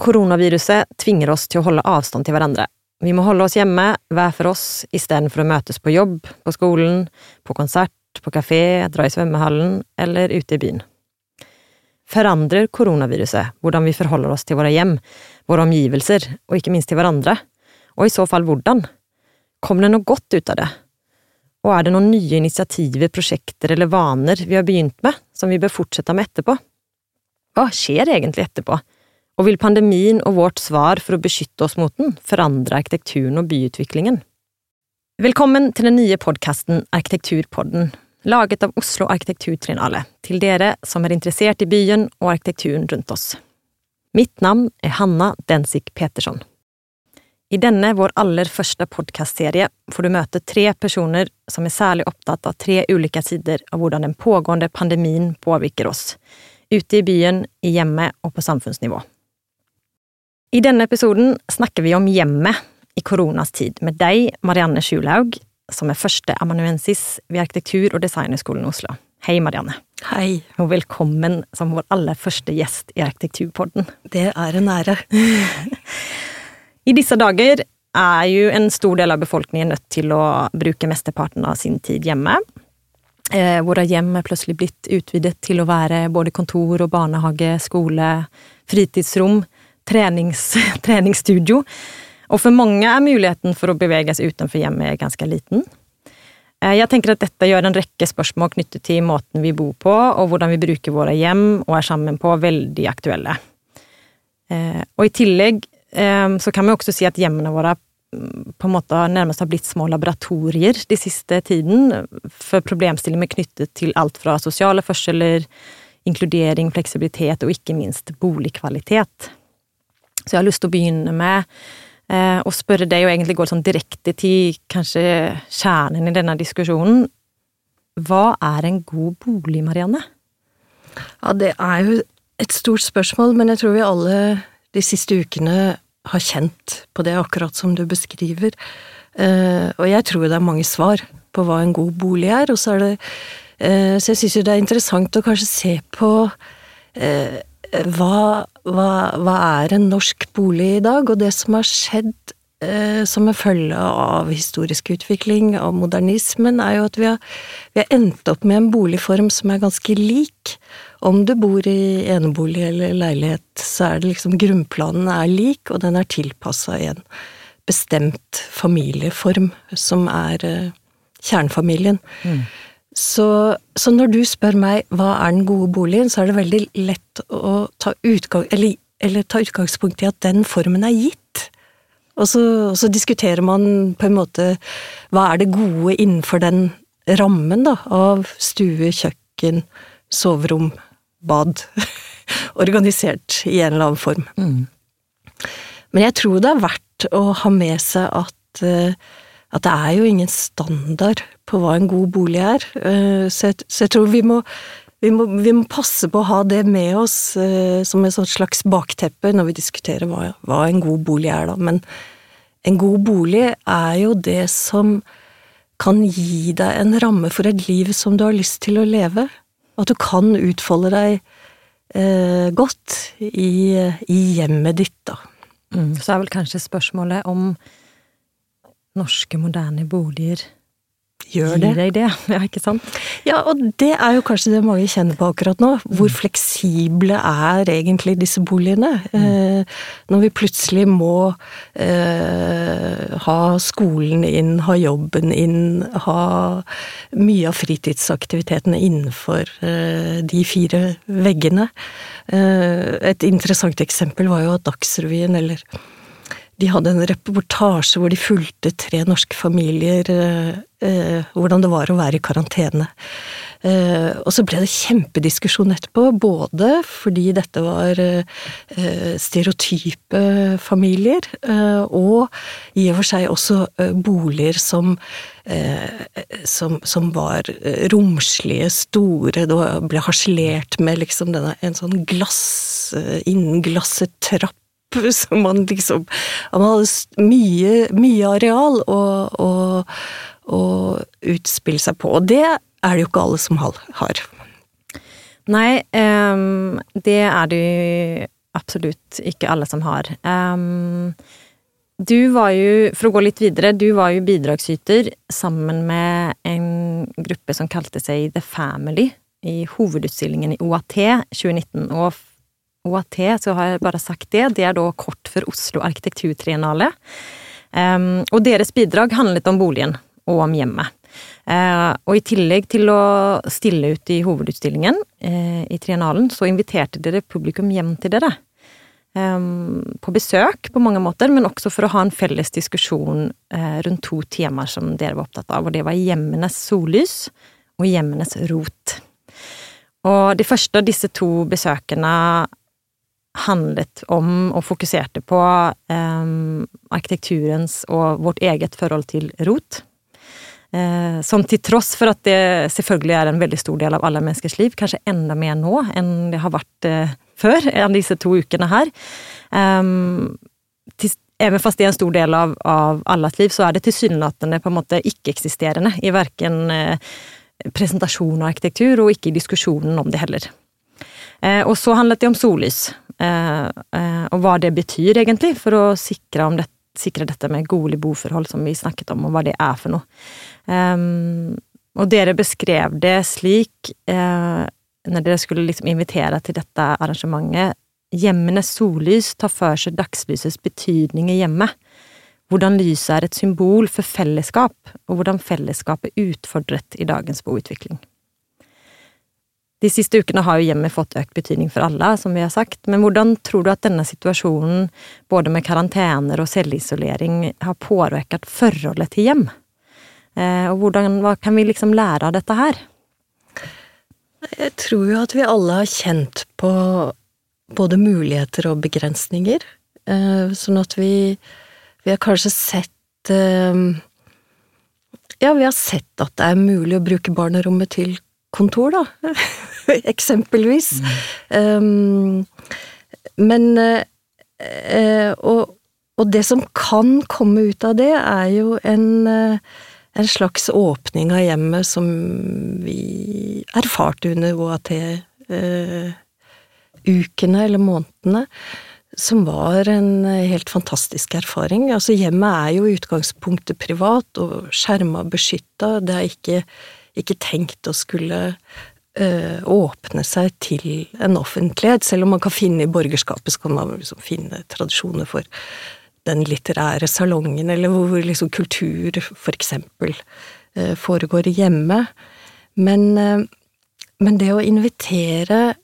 Koronaviruset tvinger oss til å holde avstand til hverandre. Vi må holde oss hjemme, hver for oss, istedenfor å møtes på jobb, på skolen, på konsert, på kafé, dra i svømmehallen eller ute i byen. Forandrer koronaviruset hvordan vi forholder oss til våre hjem, våre omgivelser, og ikke minst til hverandre? Og i så fall hvordan? Kom det noe godt ut av det? Og er det noen nye initiativer, prosjekter eller vaner vi har begynt med, som vi bør fortsette med etterpå? Hva skjer egentlig etterpå? Og vil pandemien og vårt svar for å beskytte oss mot den forandre arkitekturen og byutviklingen? Velkommen til den nye podkasten Arkitekturpodden, laget av Oslo Arkitekturtriennale, til dere som er interessert i byen og arkitekturen rundt oss. Mitt navn er Hanna Densik Petersson. I denne vår aller første podkastserie får du møte tre personer som er særlig opptatt av tre ulike sider av hvordan den pågående pandemien påvirker oss, ute i byen, i hjemmet og på samfunnsnivå. I denne episoden snakker vi om hjemmet i koronas tid med deg, Marianne Skjulaug, som er første amanuensis ved Arkitektur- og designhøgskolen Oslo. Hei, Marianne. Hei. Og velkommen som vår aller første gjest i Arkitekturpodden. Det er en ære. I disse dager er jo en stor del av befolkningen nødt til å bruke mesteparten av sin tid hjemme. Eh, våre hjem er plutselig blitt utvidet til å være både kontor og barnehage, skole, fritidsrom, trenings, treningsstudio. Og for mange er muligheten for å bevege seg utenfor hjemmet ganske liten. Eh, jeg tenker at dette gjør en rekke spørsmål knyttet til måten vi bor på, og hvordan vi bruker våre hjem og er sammen på, veldig aktuelle. Eh, og i tillegg Ehm, så kan vi også si at hjemmene våre mm, på en måte nærmest har blitt små laboratorier de siste tiden for problemstillinger knyttet til alt fra sosiale forskjeller, inkludering, fleksibilitet og ikke minst boligkvalitet. Så jeg har lyst til å begynne med eh, å spørre deg, og egentlig gå sånn direkte til kanskje kjernen i denne diskusjonen. Hva er en god bolig, Marianne? Ja, det er jo et stort spørsmål, men jeg tror vi alle de siste ukene har kjent på det, akkurat som du beskriver. Eh, og jeg tror det er mange svar på hva en god bolig er, og så er det eh, Så jeg syns jo det er interessant å kanskje se på eh, hva, hva, hva, er en norsk bolig i dag, og det som har skjedd som en følge av historisk utvikling, og modernismen, er jo at vi har, vi har endt opp med en boligform som er ganske lik. Om du bor i enebolig eller leilighet, så er det liksom grunnplanen er lik, og den er tilpassa i en bestemt familieform, som er eh, kjernefamilien. Mm. Så, så, når du spør meg hva er den gode boligen, så er det veldig lett å ta, utgang, eller, eller ta utgangspunkt i at den formen er gitt. Og så, og så, diskuterer man på en måte hva er det gode innenfor den rammen da, av stue, kjøkken, soverom, bad. Organisert i en eller annen form. Mm. Men jeg tror det er verdt å ha med seg at, uh, at det er jo ingen standard på hva en god bolig er. Uh, så, jeg, så, jeg, tror vi må, vi må, vi må, passe på å ha det med oss uh, som et slags bakteppe når vi diskuterer hva, hva en god bolig er, da. Men en god bolig er jo det som kan gi deg en ramme for et liv som du har lyst til å leve. At du kan utfolde deg eh, godt i, i, hjemmet ditt, da. Mm. Så er vel kanskje spørsmålet om norske, moderne boliger gjør det. Gir deg det, ja, ikke sant? Ja, og det er jo kanskje det mange kjenner på akkurat nå. Hvor mm. fleksible er egentlig disse boligene? Mm. Eh, når vi plutselig må eh, ha skolen inn, ha jobben inn, ha mye av fritidsaktivitetene innenfor eh, de fire veggene. Eh, et interessant eksempel var jo at Dagsrevyen, eller de hadde en reportasje hvor de fulgte tre norske familier, eh, eh, hvordan det var å være i karantene. Eh, og så ble det kjempediskusjon etterpå, både fordi dette var eh, stereotype familier, eh, og i og for seg også eh, boliger som, som, som var romslige, store, det ble harselert med liksom denne, en sånn glass, innglasset trapp så man liksom Man hadde mye, mye areal å, å, å, utspille seg på. Og det er det jo ikke alle som har. Nei, um, det er det absolutt ikke alle som har. Um, du var jo, for å gå litt videre, du var jo bidragsyter sammen med en gruppe som kalte seg The Family i hovedutstillingen i OAT 2019. Og OAT, så har jeg bare sagt det, det er da kort for Oslo arkitekturtriennale. Um, og deres bidrag handlet om boligen og om hjemmet. Uh, og i tillegg til å stille ut i hovedutstillingen uh, i triennalen, så inviterte dere publikum hjem til dere. Um, på besøk på mange måter, men også for å ha en felles diskusjon uh, rundt to temaer som dere var opptatt av, og det var hjemmenes sollys og hjemmenes rot. Og de første av disse to besøkene handlet om og fokuserte på um, arkitekturens og vårt eget forhold til rot. Eh, som til tross for at det selvfølgelig er en veldig stor del av alle menneskers liv, kanskje enda mer nå enn det har vært eh, før, enn disse to ukene her. Um, til, even fast det er en stor del av, av alles liv, så er det tilsynelatende på en måte ikke-eksisterende i verken eh, presentasjon av arkitektur, og ikke i diskusjonen om det heller. Og så handlet det om sollys. Eh, eh, og hva det betyr, egentlig, for å sikre, det, sikre dette med gode boforhold, som vi snakket om, og hva det er for noe. Um, og dere beskrev det slik, når dere skulle liksom invitere til dette arrangementet, hjemmenes sollys tar for seg dagslysets betydning i hjemmet. Hvordan lyset er et symbol for fellesskap, og hvordan fellesskapet utfordret i dagens boutvikling. De siste ukene har jo hjemmet fått økt betydning for alle, som vi har sagt, men hvordan tror du at denne situasjonen, både med karantener og selvisolering, har påvirket forholdet til hjem? Eh, og hvordan, hva kan vi liksom lære av dette her? Jeg tror jo at vi alle har kjent på både muligheter og begrensninger, eh, sånn at vi, vi har kanskje sett eh, Ja, vi har sett at det er mulig å bruke barnerommet til kontor, da. Eksempelvis. Mm. Um, men uh, og, og, det som kan komme ut av det, er jo en, uh, en slags åpning av hjemmet som vi erfarte under OAT-ukene uh, eller månedene. Som var en helt fantastisk erfaring. Altså, hjemmet er jo i utgangspunktet privat og skjerma og beskytta. Det er ikke ikke tenkt å skulle øh, åpne seg til en offentlighet, selv om man kan finne i borgerskapet, så kan man liksom finne tradisjoner for den litterære salongen, eller hvor liksom kultur, for eksempel, øh, foregår hjemme. Men, øh, men, det å invitere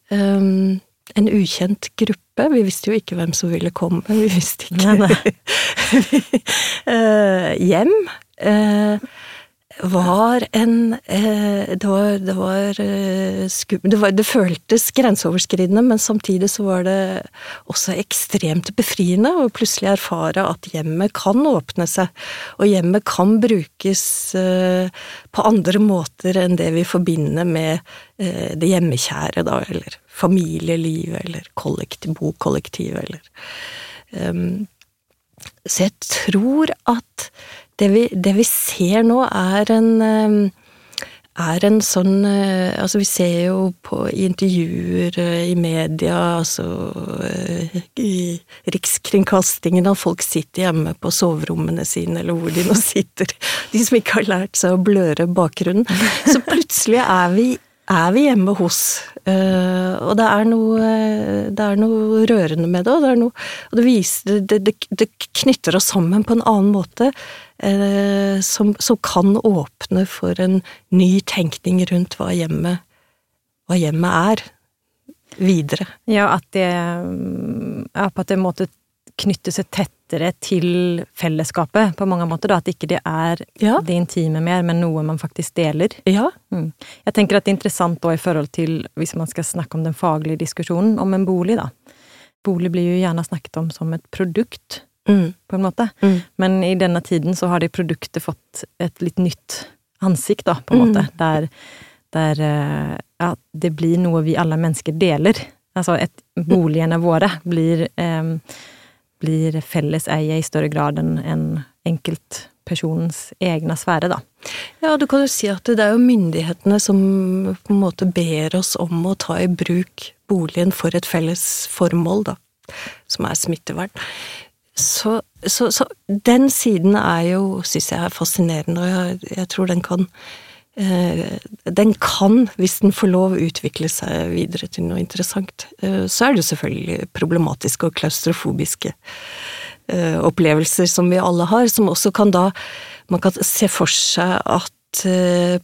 en ukjent gruppe Vi visste jo ikke hvem som ville komme, vi visste ikke Hjem. nei. Var en eh, Det var, det var, eh, det, var det føltes grenseoverskridende, men samtidig så var det også ekstremt befriende å plutselig erfare at hjemmet kan åpne seg, og hjemmet kan brukes eh, på andre måter enn det vi forbinder med det hjemmekjære, da, eller familielivet, eller kollektiv, bokollektivet, eller um, Så jeg tror at det vi, det vi ser nå, er en eh, er en sånn eh, Altså, vi ser jo på intervjuer eh, i media, altså i Rikskringkastingen, at folk sitter hjemme på soverommene sine, eller hvor de nå sitter, de som ikke har lært seg å bløre bakgrunnen. Så plutselig er vi er vi hjemme hos. Uh, og det er, noe, det er, noe, rørende med det, og det, noe, og det, viser, det, det, knytter oss sammen på en annen måte. Uh, som, som, kan åpne for en ny tenkning rundt hva hjemmet, hva er. Videre. Ja, at det ja, på en måte knytte seg tettere til fellesskapet på mange måter. Da. At ikke det er ja. det intime mer, men noe man faktisk deler. Ja. Mm. Jeg tenker at det er interessant da i forhold til, hvis man skal snakke om den faglige diskusjonen, om en bolig, da. Bolig blir jo gjerne snakket om som et produkt, mm. på en måte. Mm. Men i denne tiden så har det produktet fått et litt nytt ansikt, da, på en måte. Mm. Der, der eh, ja, det blir noe vi alle mennesker deler. Altså, et, boligene våre blir eh, blir felleseie i større grad enn en enkeltpersonens egne sfære, da. Ja, du kan jo si at det er jo myndighetene som på en måte ber oss om å ta i bruk boligen for et felles formål, da. som er smittevern. Så, så, så den siden er jo, syns jeg er fascinerende, og jeg, jeg tror den kan den kan, hvis den får lov, utvikle seg videre til noe interessant. Eh, så er det selvfølgelig problematiske og klaustrofobiske eh, opplevelser som vi alle har, som også kan da Man kan se for seg at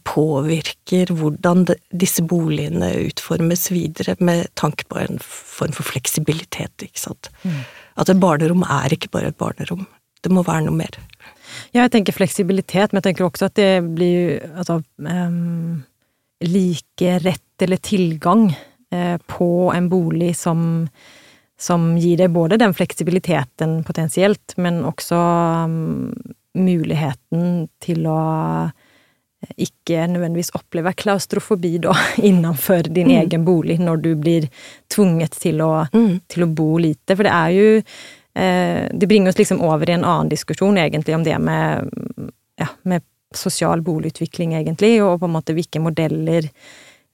påvirker hvordan disse boligene utformes videre, med tanke på en form for fleksibilitet, ikke sant. Mm. At et barnerom er ikke bare et barnerom. Det må være noe mer. Ja, jeg tenker fleksibilitet, men jeg tenker også at det blir altså um, like rett eller tilgang uh, på en bolig som, som gir deg både den fleksibiliteten potensielt, men også um, muligheten til å ikke nødvendigvis oppleve klaustrofobi da, innenfor din mm. egen bolig, når du blir tvunget til å, mm. til å bo lite. For det er jo Det bringer oss liksom over i en annen diskusjon, egentlig, om det med, ja, med sosial boligutvikling, egentlig, og på en måte hvilke modeller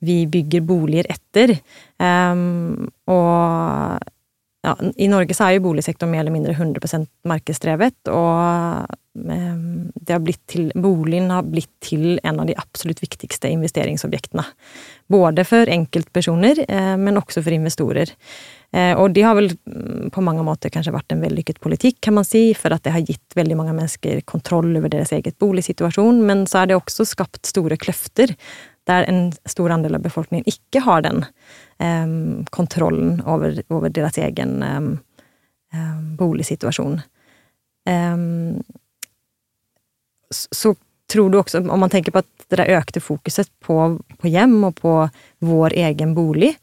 vi bygger boliger etter. Um, og ja, I Norge så er jo boligsektoren mer eller mindre 100% markedsdrevet, og ehm, det har blitt til, boligen har blitt til en av de absolutt viktigste investeringsobjektene. Både for enkeltpersoner, eh, men også for investorer. Eh, og det har vel mm, på mange måter kanskje vært en vellykket politikk, kan man si, for at det har gitt veldig mange mennesker kontroll over deres eget boligsituasjon, men så er det også skapt store kløfter der en stor andel av befolkningen ikke har den um, kontrollen over, over, deres egen um, um, boligsituasjon. Så tror du også, om man tenker på at det økte fokuset på, på, hjem og på vår egen bolig,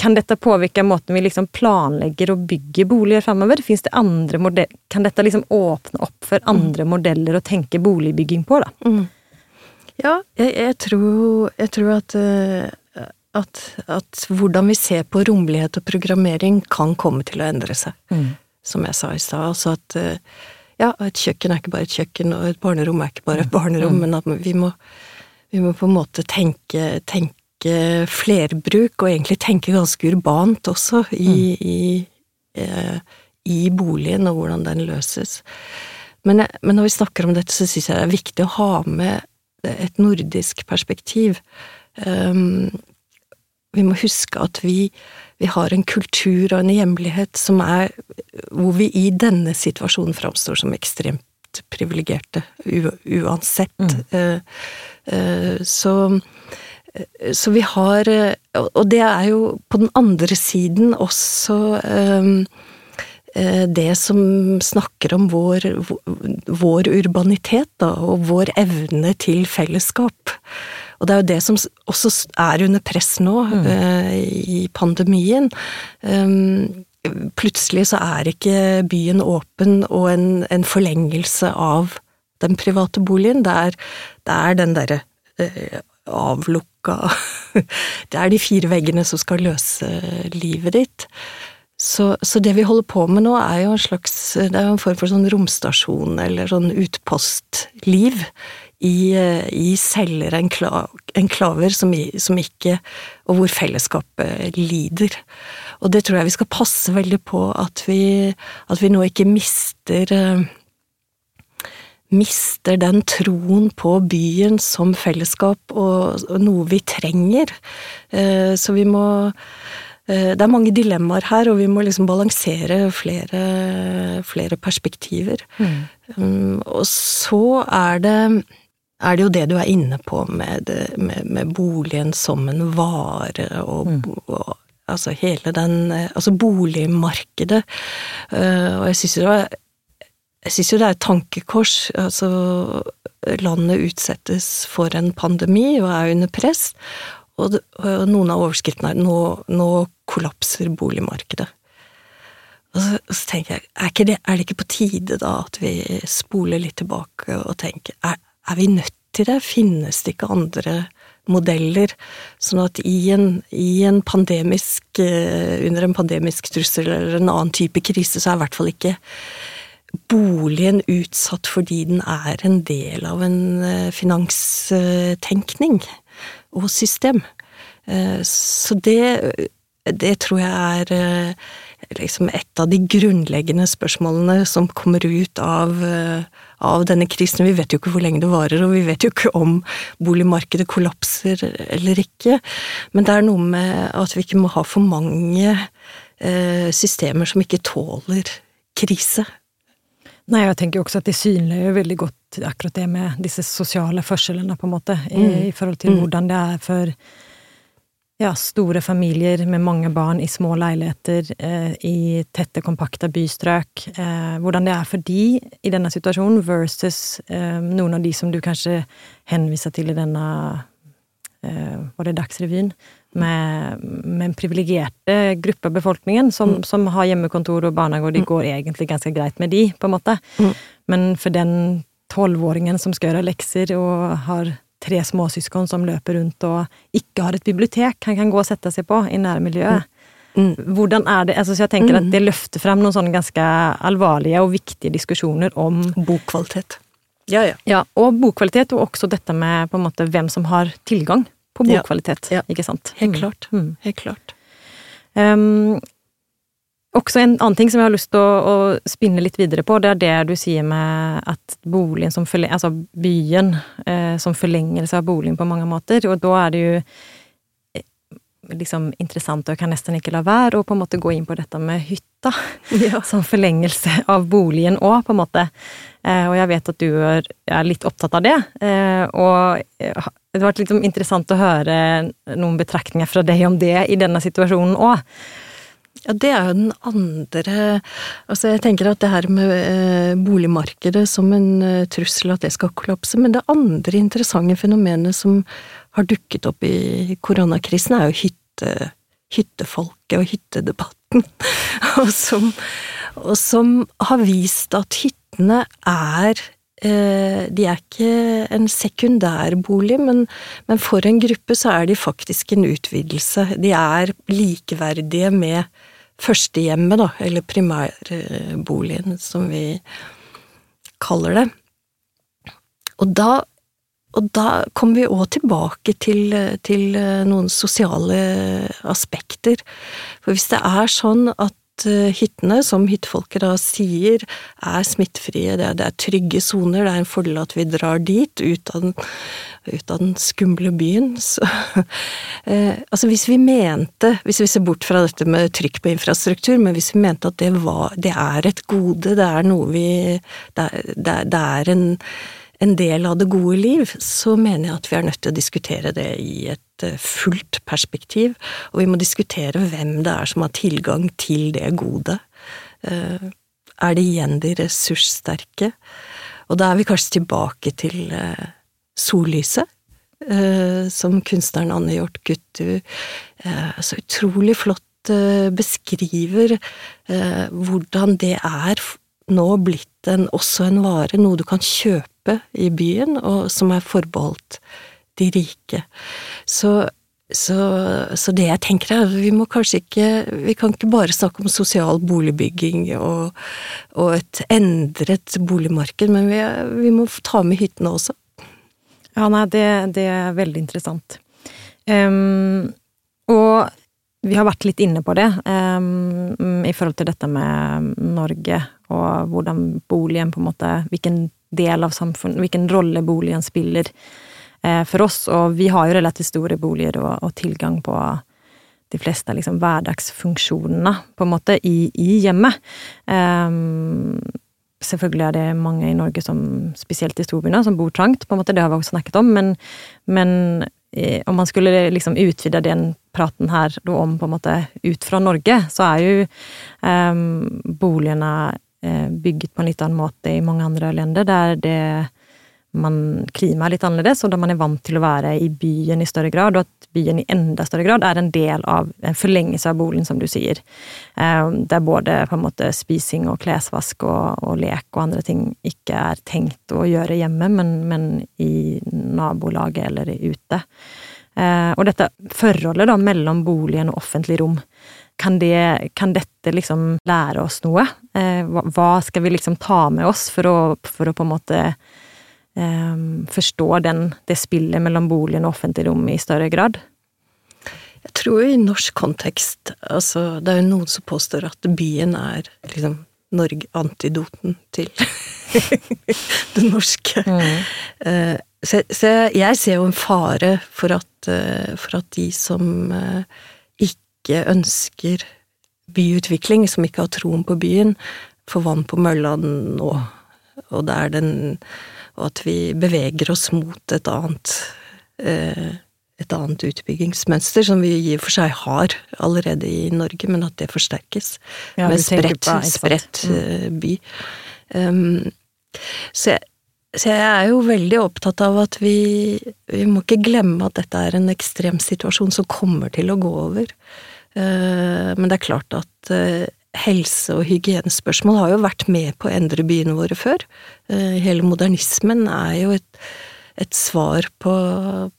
kan dette påvirke måten vi liksom planlegger og bygger boliger framover? Det Kan dette liksom åpne opp for andre mm. modeller å tenke boligbygging på, da? Mm. Ja, jeg, jeg, tror, jeg tror at, eh, at, at, hvordan vi ser på rommelighet og programmering kan komme til å endre seg. Mm. Som jeg sa i stad. Altså at eh, og et kjøkken er ikke bare et kjøkken, og et barnerom er ikke bare et barnerom, mm. men at vi må, vi må, på en måte tenke, tenke, flerbruk, og egentlig tenke ganske urbant også, i, mm. i, eh, i boligen, og hvordan den løses. Men, men, når vi snakker om dette, så syns jeg det er viktig å ha med et nordisk perspektiv. Um, vi må huske at vi, vi, har en kultur og en hjemlighet som er Hvor vi i denne situasjonen framstår som ekstremt privilegerte, uansett. Mm. Uh, uh, så så vi har Og det er jo på den andre siden også Eh, det som snakker om vår, vår urbanitet, da, og vår evne til fellesskap. Og det er jo det som også er under press nå, mm. i pandemien. Plutselig så er ikke byen åpen og en, en forlengelse av den private boligen. Det er, det er den derre eh, avlukka Det er de fire veggene som skal løse livet ditt. Så, så, det vi holder på med nå, er jo en slags Det er jo en form for sånn romstasjon, eller sånn utpostliv, i, i celler, enklaver, som, som ikke Og hvor fellesskapet lider. Og det tror jeg vi skal passe veldig på, at vi, at vi nå ikke mister mister den troen på byen som fellesskap og, og noe vi trenger. Eh, så vi må Eh, det er mange dilemmaer her, og vi må liksom balansere flere, flere perspektiver. Mm. Um, og så er det, er det jo det du er inne på med, med, med boligen som en vare, og, mm. og altså hele den Altså boligmarkedet. Uh, og jeg syns jo, jo det er et tankekors. Altså, landet utsettes for en pandemi og er under press. Og, og noen av overskriftene er nå, nå kollapser boligmarkedet. Og så, så, tenker jeg, er, det, er, det, ikke på tide da at vi spoler litt tilbake og tenker, er, er vi nødt til det? Finnes det ikke andre modeller? Sånn at i en, i en pandemisk, eh, under en pandemisk trussel eller en annen type krise, så er i hvert fall ikke boligen utsatt fordi den er en del av en eh, finanstenkning og system. Eh, så det, det tror jeg er liksom et av de grunnleggende spørsmålene som kommer ut av, eh, av denne krisen. Vi vet jo ikke hvor lenge det varer, og vi vet jo ikke om boligmarkedet kollapser eller ikke. Men det er noe med at vi ikke må ha for mange eh, systemer som ikke tåler krise. Nei, jeg tenker også at det synliggjør veldig godt akkurat det med disse sosiale forskjellene, på en måte, i, mm. i forhold til mm. hvordan det er for ja, store familier med mange barn i små leiligheter eh, i tette, kompakte bystrøk. Eh, hvordan det er for de i denne situasjonen versus eh, noen av de som du kanskje henviser til i denne eh, Var det Dagsrevyen? Med, med en privilegerte gruppe av befolkningen som, mm. som, har hjemmekontor og barnehage, og det mm. går egentlig ganske greit med de, på en måte. Mm. Men for den tolvåringen som skal gjøre lekser og har tre småsøsken som løper rundt og ikke har et bibliotek han kan gå og sette seg på i nærmiljøet. Mm. Hvordan er det, altså, så jeg tenker at mm. Det løfter frem noen sånne ganske alvorlige og viktige diskusjoner om Bokkvalitet. Ja, ja. ja, og bokkvalitet, og også dette med på en måte hvem som har tilgang på bokkvalitet. Ja, ja. Ikke sant? Helt mm. klart. Mm. Helt klart. Um, også en annen ting som jeg har lyst til å, å, spinne litt videre på, det er det du sier med at boligen som forleng, altså byen eh, som forlengelse av boligen på mange måter, og da er det jo eh, liksom interessant, og jeg kan nesten ikke la være å på en måte gå inn på dette med hytta ja. som forlengelse av boligen òg, på en måte. Eh, og jeg vet at du er, er litt opptatt av det, eh, og eh, det har vært liksom interessant å høre noen betraktninger fra deg om det i denne situasjonen òg. Ja, det er jo den andre Altså, jeg tenker at det her med eh, boligmarkedet som en eh, trussel, at det skal kollapse. Men det andre interessante fenomenet som har dukket opp i koronakrisen, er jo hytte, hyttefolket og hyttedebatten. og, som, og som har vist at hyttene er eh, de er ikke en sekundærbolig, men, men for en gruppe så er de faktisk en utvidelse. De er likeverdige med førstehjemmet, da, eller primærboligen, som vi kaller det. Og da, og da kommer vi òg tilbake til, til, noen sosiale aspekter. For hvis det er sånn at Eh, hyttene, som hyttefolket da sier, er smittefrie. Det er, det er trygge soner. Det er en fordel at vi drar dit, ut av den, ut av den skumle byen. Så, eh, altså hvis vi mente, hvis vi ser bort fra dette med trykk på infrastruktur, men hvis vi mente at det var Det er et gode, det er noe vi Det det, det er en en del av det gode liv, så mener jeg at vi er nødt til å diskutere det i et eh, fullt perspektiv. Og vi må diskutere hvem det er som har tilgang til det gode. Eh, er det igjen de ressurssterke? Og da er vi kanskje tilbake til eh, sollyset, som kunstneren Anne Hjort Guttu så utrolig flott beskriver hvordan det er nå blitt en, også en vare, noe du kan kjøpe gruppe i byen, og som er forbeholdt de rike. Så, så, så, det jeg tenker er vi må kanskje ikke Vi kan ikke bare snakke om sosial boligbygging og, og et endret boligmarked, men vi, vi, må ta med hyttene også. Ja, nei, det, det er veldig interessant. Um, og vi har vært litt inne på det um, i forhold til dette med Norge og hvordan boligen på en måte Hvilken del av samfunnet, hvilken rolle boligen spiller eh, for oss. Og vi har jo relativt store boliger og, og tilgang på de fleste liksom, hverdagsfunksjonene på en måte i, i hjemmet. Um, selvfølgelig er det mange i Norge, som, spesielt i storbyene, som bor trangt. på en måte, Det har vi også snakket om. Men, men eh, om man skulle liksom utvide den praten her om på en måte ut fra Norge, så er jo um, boligene bygget på en litt annen måte i mange andre länder, der det man, klimaet er litt annerledes, og der man er vant til å være i byen i større grad, og at byen i enda større grad er en del av en forlengelse av boligen, som du sier. Eh, der både på en måte spising og klesvask og, og lek og andre ting ikke er tenkt å gjøre hjemme, men, men i nabolaget eller ute. Eh, og dette forholdet da mellom boligen og offentlig rom kan, det, kan dette liksom lære oss noe? Eh, hva skal vi liksom ta med oss for å, for å på en måte um, forstå den, det spillet mellom boligen og offentlig rom i større grad? Jeg tror i norsk kontekst altså Det er jo noen som påstår at byen er liksom Norge antidoten til det norske. Mm. Uh, så, så, jeg ser jo en fare for at, uh, for at de som uh, ikke ønsker byutvikling, som ikke har troen på byen, får vann på mølla nå. Og, det er den, og at vi beveger oss mot et annet et annet utbyggingsmønster, som vi i og for seg har allerede i Norge, men at det forsterkes ja, med spredt, spredt mm. Eh, by. Um, så, jeg, så, jeg, er jo veldig opptatt av at vi, vi må ikke glemme at dette er en ekstrem situasjon som kommer til å gå over. Uh, men det er klart at uh, helse- og hygienespørsmål har jo vært med på å endre byene våre før. Uh, hele modernismen er jo et et svar på,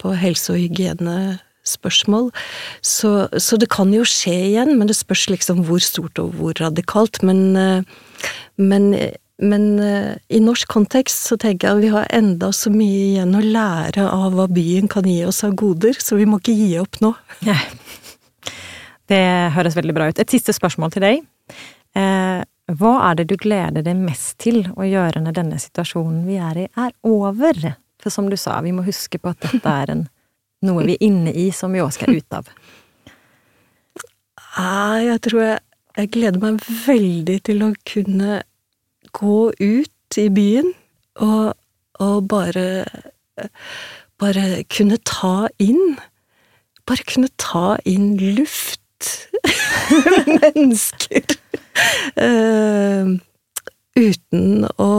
på helse- og hygienespørsmål. Så, så, det kan jo skje igjen, men det spørs liksom hvor stort og hvor radikalt. Men, eh, men, men eh, i norsk kontekst så tenker jeg at vi har enda så mye igjen å lære av hva byen kan gi oss av goder, så vi må ikke gi opp nå. Ja. Det høres veldig bra ut. Et siste spørsmål til deg. Eh, hva er det du gleder deg mest til å gjøre når denne situasjonen vi er i, er over? For som du sa, vi må huske på at dette er en, noe vi er inne i som vi òg skal ut av. Jeg tror jeg, jeg gleder meg veldig til å kunne gå ut i byen og, og bare Bare kunne ta inn Bare kunne ta inn luft. Mennesker. Uh, uten å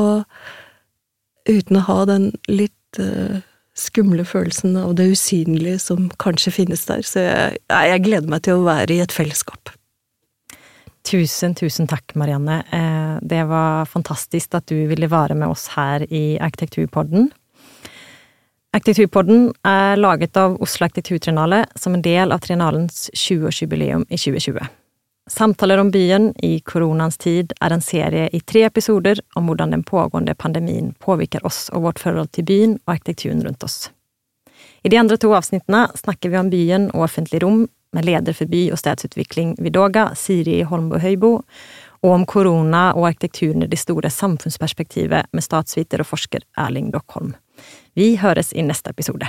Uten å ha den litt uh, skumle følelsen av det usynlige som kanskje finnes der. Så jeg, jeg, gleder meg til å være i et fellesskap. Tusen, tusen takk, Marianne. Eh, det var fantastisk at du ville være med oss her i Arkitekturpodden. Arkitekturpodden er laget av Oslo Arkitekturtrinale som en del av Trinalens 20-årsjubileum i 2020. Samtaler om byen i koronans tid er en serie i tre episoder om hvordan den pågående pandemien påvirker oss og vårt forhold til byen og arkitekturen rundt oss. I de andre to avsnittene snakker vi om byen og offentlig rom med leder for by- og stedsutvikling Vidoga, Siri Holmbo Høybo, og om korona og arkitekturen i det store samfunnsperspektivet med statsviter og forsker Erling Dockholm. Vi høres i neste episode.